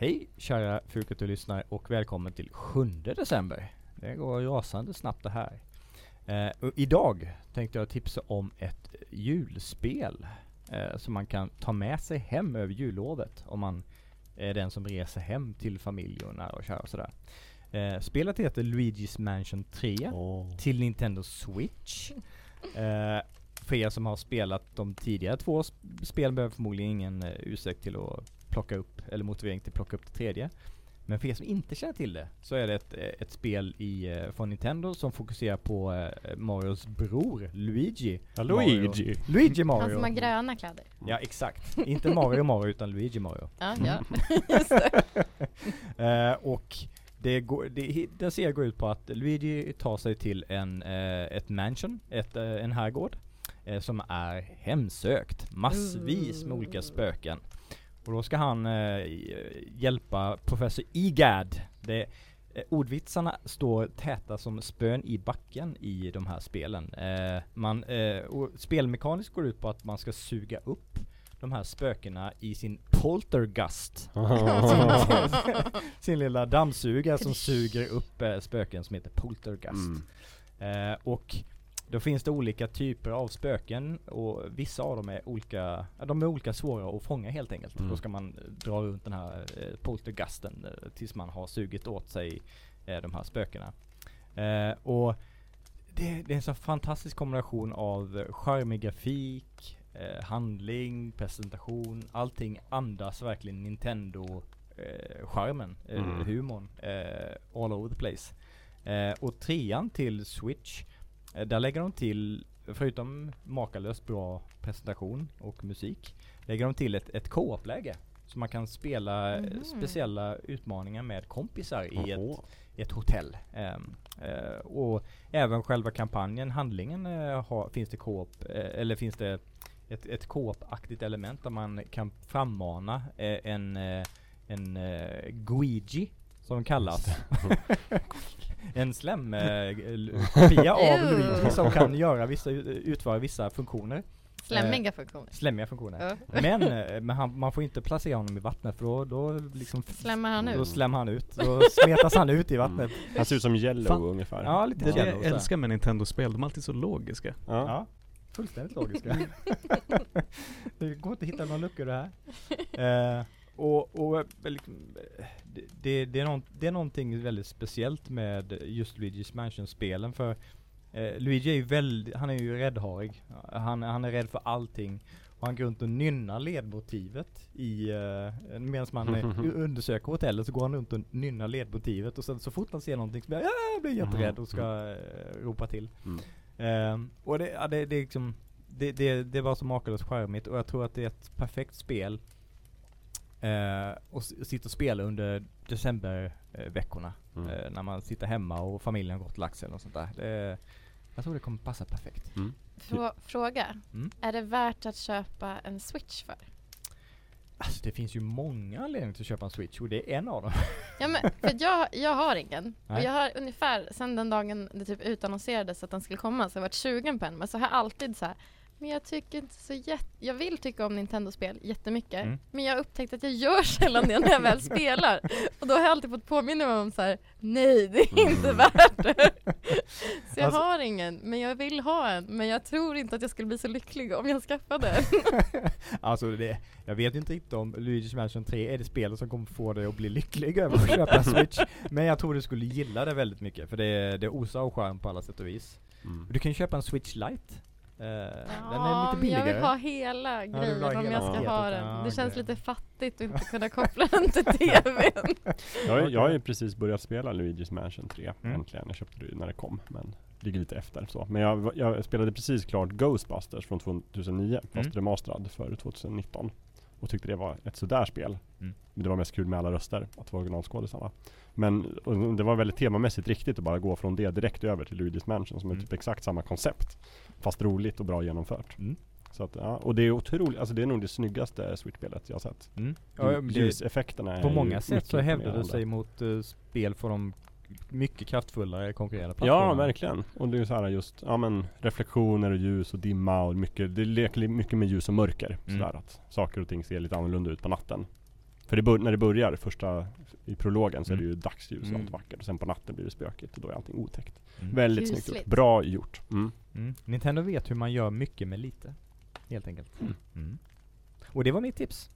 Hej kära Fukato-lyssnare och välkommen till 7 december. Det går rasande snabbt det här. Eh, och idag tänkte jag tipsa om ett julspel eh, som man kan ta med sig hem över jullovet om man är den som reser hem till familj och nära och kära och sådär. Eh, spelet heter Luigi's Mansion 3 Åh. till Nintendo Switch. Eh, för er som har spelat de tidigare två sp- spelen behöver förmodligen ingen eh, ursäkt till att plocka upp, eller motivering till att plocka upp det tredje. Men för er som inte känner till det, så är det ett, eh, ett spel i, eh, från Nintendo som fokuserar på eh, Marios bror, Luigi. Ja, Mario. Luigi. Luigi Han Mario. som har gröna kläder. Ja, exakt. inte Mario Mario, utan Luigi Mario. Ja, Mm. ja. Just det. Eh, och det, går, det, den serien går ut på att Luigi tar sig till en, eh, ett mansion, ett, eh, en herrgård, som är hemsökt. Massvis med olika spöken. Och då ska han eh, hjälpa professor Egad. Det, eh, ordvitsarna står täta som spön i backen i de här spelen. Eh, man, eh, och spelmekaniskt går ut på att man ska suga upp de här spökena i sin poltergust sin lilla dammsugare som suger upp eh, spöken som heter Poltergust. Mm. Eh, och då finns det olika typer av spöken och vissa av dem är olika, de är olika svåra att fånga helt enkelt. Mm. Då ska man eh, dra runt den här eh, poltergusten eh, tills man har sugit åt sig eh, de här spökena. Och det, det är en så fantastisk kombination av charmig grafik, handling, presentation, allting andas verkligen Nintendo eh, charmen, Mm. humorn, all over the place. Och trean till Switch, där lägger de till, förutom makalöst bra presentation och musik, lägger de till ett, ett co-op-läge. Så man kan spela eh, Mhm. speciella utmaningar med kompisar i ett, ett hotell. Ehm, eh, och även själva kampanjen, handlingen, eh, har, finns det co-op, eh, eller finns det ett, ett co-op-aktigt element där man kan frammana eh, en, eh, en eh, Guigi, som kallas. en slem eh, av. Luigi som kan göra vissa, utföra vissa funktioner. Slemmiga funktioner. Slemmiga funktioner. Ja. Men, eh, men han, man får inte placera honom i vattnet för då, då liksom Slämmar han Då ut? slämmer han ut. Då smetas han ut i vattnet. Han ser ut som Yellow Fan. ungefär. Ja, lite Det är det Shadow, jag älskar med Nintendo-spel, de är alltid så logiska. Ja. Ja, fullständigt logiska. det går inte att hitta några luckor i det här. Eh, och och eh, liksom, eh, det, det, är någon, det är någonting väldigt speciellt med just Luigi's Mansion-spelen för eh, Luigi är ju väldigt, han är ju räddharig. Han, han är rädd för allting. Och han går runt och nynnar ledmotivet i, uh, medan man eh, undersöker hotellet så går han runt och nynnar ledmotivet och sen så fort han ser någonting så blir han, "Ah!" blir jätterädd och ska eh, ropa till. Mm. Ehm, och det, ja, det, det är liksom det, det, det var så makalöst charmigt och jag tror att det är ett perfekt spel eh, och s- sitta och spela under decemberveckorna Mm. eh, när man sitter hemma och familjen har gått och sig eller något sånt där. Det, jag tror det kommer passa perfekt. Mm. Frå fråga. Mm. Är det värt att köpa en switch för? Alltså det finns ju många anledningar till att köpa en switch och det är en av dem. Ja men, för jag, jag har ingen. Och jag har ungefär sen den dagen det typ utannonserades att den skulle komma så har jag varit sugen på en. Men så har jag alltid så här. Men jag tycker inte så jätte... Jag vill tycka om Nintendo-spel jättemycket. Mm. Men jag har upptäckt att jag gör sällan det när jag väl spelar. Och då har jag alltid fått påminna mig om så här. Nej, det är inte Mm. värt det. Så jag Alltså- har ingen, men jag vill ha en. Men jag tror inte att jag skulle bli så lycklig om jag skaffade en. alltså det, jag vet inte riktigt om Luigi's Mansion 3 är det spelet som kommer få dig att bli lycklig över att köpa en switch. Men jag tror du skulle gilla det väldigt mycket för det, det osar av charm på alla sätt och vis. Mm. Du kan ju köpa en switch lite. Eh, den är Ja, lite men jag billigare. vill ha hela grejen ha om hela jag ska ha den. ja, det känns okej. lite fattigt att inte kunna koppla den till TVn. Jag, har- jag har ju precis börjat spela Luigi's Mansion 3 Mm. äntligen. Jag köpte det när det kom men ligger lite efter så. Men jag, jag spelade precis klart Ghostbusters från 2009 fast Mm. remasterad för 2019. Och tyckte det var ett sådär spel. Mm. Det var mest kul med alla röster, att det var originalskådisarna. Men det var väldigt temamässigt riktigt att bara gå från det direkt över till Luigi's Mansion som är Mm. typ exakt samma koncept. Fast roligt och bra genomfört. Mm. Så att, ja, och det är otroligt, alltså det är nog det snyggaste Switch-spelet jag har sett. Mm. Ja, Ljuseffekterna är på många sätt så hävdar imponerande. sig mot eh, spel för de mycket kraftfullare konkurrerande Ja, plattformarna. verkligen. Och det är så här just, ja men reflektioner och ljus och dimma och mycket, det leker mycket med ljus och mörker. Mm. Sådär att saker och ting ser lite annorlunda ut på natten. För det bör, när det börjar, första i prologen så är det Mm. ju dagsljus och Mm. allt vackert. Och sen på natten blir det spökigt och då är allting otäckt. Mm. Väldigt snyggt Kusligt. gjort. Bra gjort. Mm. Mm. Nintendo vet hur man gör mycket med lite. Helt enkelt. Mm. Mm. Och det var mitt tips.